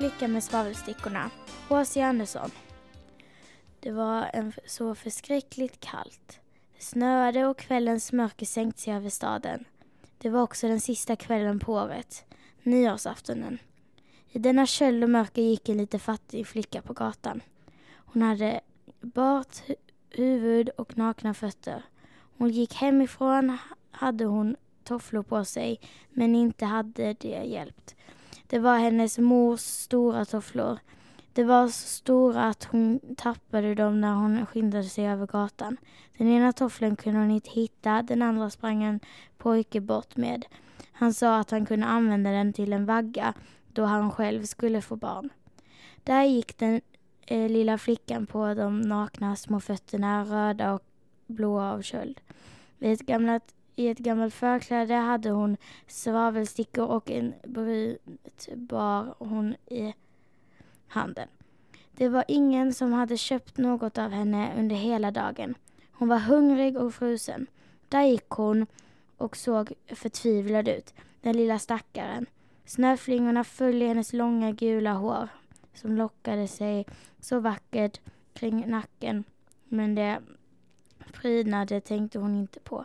flickan med svavelstickorna, H.C. Andersson. Det var en så förskräckligt kallt. Det snöade och kvällens mörker sänkte sig över staden. Det var också den sista kvällen på året, nyårsaftonen. I denna köld och mörker gick en lite fattig flicka på gatan. Hon hade bart huvud och nakna fötter. Hon gick hemifrån hade hon tofflor på sig, men inte hade det hjälpt. Det var hennes mors stora tofflor. De var så stora att hon tappade dem när hon skyndade sig över gatan. Den ena tofflen kunde hon inte hitta, den andra sprang en pojke bort med. Han sa att han kunde använda den till en vagga då han själv skulle få barn. Där gick den eh, lilla flickan på de nakna små fötterna, röda och blåa av köld. Vid ett gammalt, i ett gammalt förkläde hade hon svavelstickor och en brunt bar hon i handen. Det var ingen som hade köpt något av henne under hela dagen. Hon var hungrig och frusen. Där gick hon och såg förtvivlad ut, den lilla stackaren. Snöflingorna föll i hennes långa gula hår som lockade sig så vackert kring nacken. Men det prydnade tänkte hon inte på.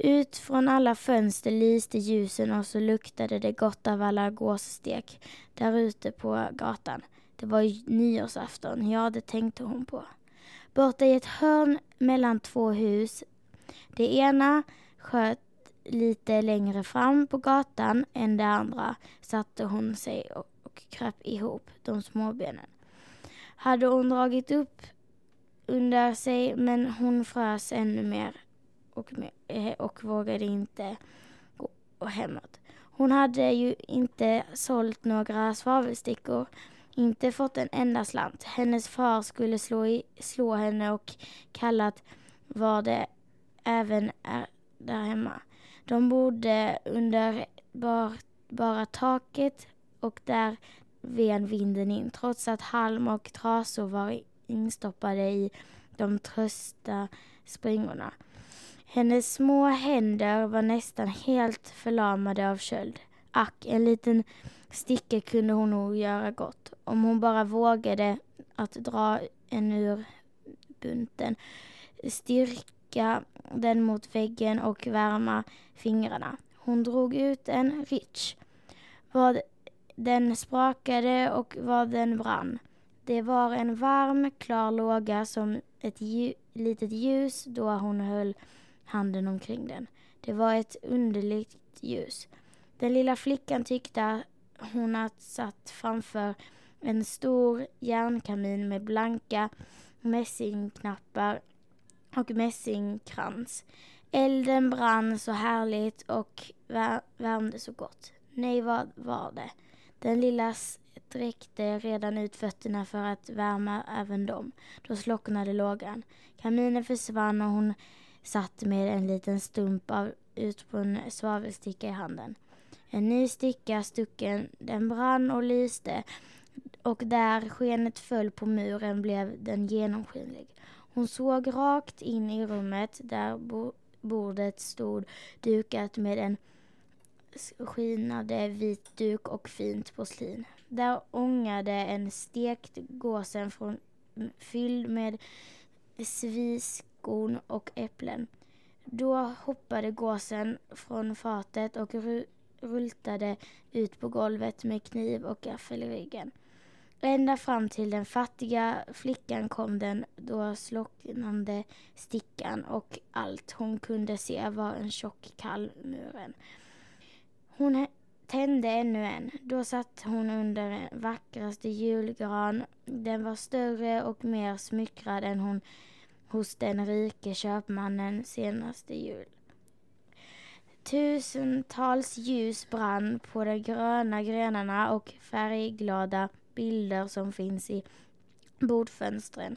Ut från alla fönster lyste ljusen och så luktade det gott av alla gåsstek där ute på gatan. Det var nyårsafton, ja det tänkte hon på. Borta i ett hörn mellan två hus. Det ena sköt lite längre fram på gatan än det andra satte hon sig och, och kröp ihop de små benen. Hade hon dragit upp under sig men hon frös ännu mer och, eh, och vågade inte gå hemåt. Hon hade ju inte sålt några svavelstickor, inte fått en enda slant. Hennes far skulle slå, i, slå henne och kallat var det även är där hemma. De bodde under bar, bara taket och där ven vinden in trots att halm och trasor var instoppade i de trösta springorna. Hennes små händer var nästan helt förlamade av köld. Ack, en liten sticka kunde hon nog göra gott om hon bara vågade att dra en ur bunten. Styrka den mot väggen och värma fingrarna. Hon drog ut en Rich. Vad den sprakade och vad den brann. Det var en varm, klar låga som ett litet ljus då hon höll handen omkring den. Det var ett underligt ljus. Den lilla flickan tyckte hon att satt framför en stor järnkamin med blanka mässingknappar och mässingkrans. Elden brann så härligt och värmde så gott. Nej, vad var det? Den lilla sträckte redan ut fötterna för att värma även dem. Då slocknade lågan. Kaminen försvann och hon satt med en liten stump av utbrunn svavelsticka i handen. En ny sticka stucken, den brann och lyste och där skenet föll på muren blev den genomskinlig. Hon såg rakt in i rummet där bordet stod dukat med en skinande vit duk och fint porslin. Där ångade en stekt gåsen från, fylld med sviskon och äpplen. Då hoppade gåsen från fatet och rultade ut på golvet med kniv och gaffel i ryggen. Ända fram till den fattiga flickan kom den då slocknande stickan och allt hon kunde se var en tjock kallmuren. Hon tände ännu en. Då satt hon under den vackraste julgran. Den var större och mer smyckrad än hon hos den rike köpmannen senaste jul. Tusentals ljus brann på de gröna grenarna och färgglada bilder som finns i bordfönstren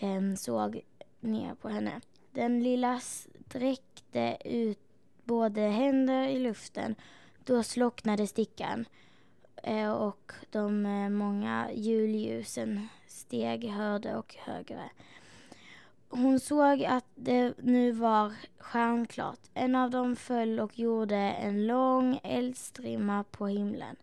eh, såg ner på henne. Den lilla sträckte ut både händer i luften. Då slocknade stickan eh, och de eh, många julljusen steg högre och högre. Hon såg att det nu var stjärnklart. En av dem föll och gjorde en lång eldstrimma på himlen.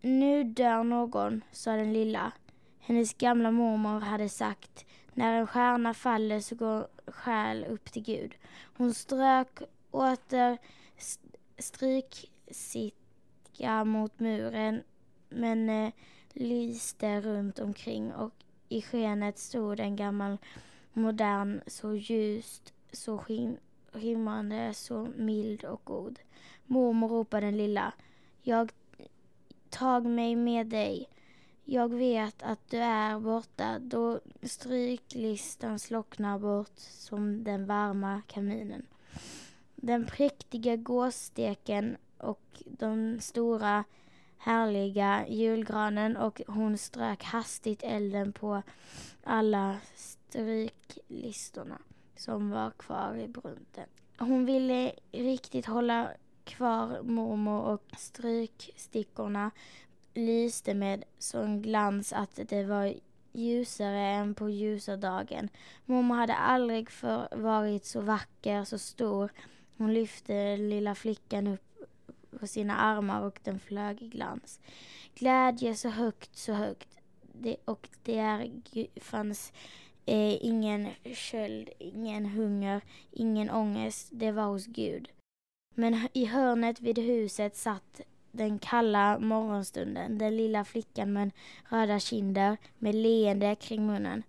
Nu dör någon, sa den lilla. Hennes gamla mormor hade sagt när en stjärna faller så går själ upp till Gud. Hon strök åter stryksitka mot muren men eh, lyste runt omkring och i skenet stod en gammal modern, så ljust, så skin skimrande, så mild och god. Mormor ropade den lilla. Jag tag mig med dig. Jag vet att du är borta då stryklistan slocknar bort som den varma kaminen. Den präktiga gåssteken och den stora härliga julgranen och hon strök hastigt elden på alla stryklistorna som var kvar i brunten. Hon ville riktigt hålla kvar mormor och strykstickorna lyste med sån glans att det var ljusare än på ljusa dagen. Mormor hade aldrig för varit så vacker, så stor. Hon lyfte lilla flickan upp på sina armar och den flög i glans. Glädje så högt, så högt. Det, och där fanns eh, ingen köld, ingen hunger, ingen ångest. Det var hos Gud. Men i hörnet vid huset satt den kalla morgonstunden, den lilla flickan med röda kinder, med leende kring munnen.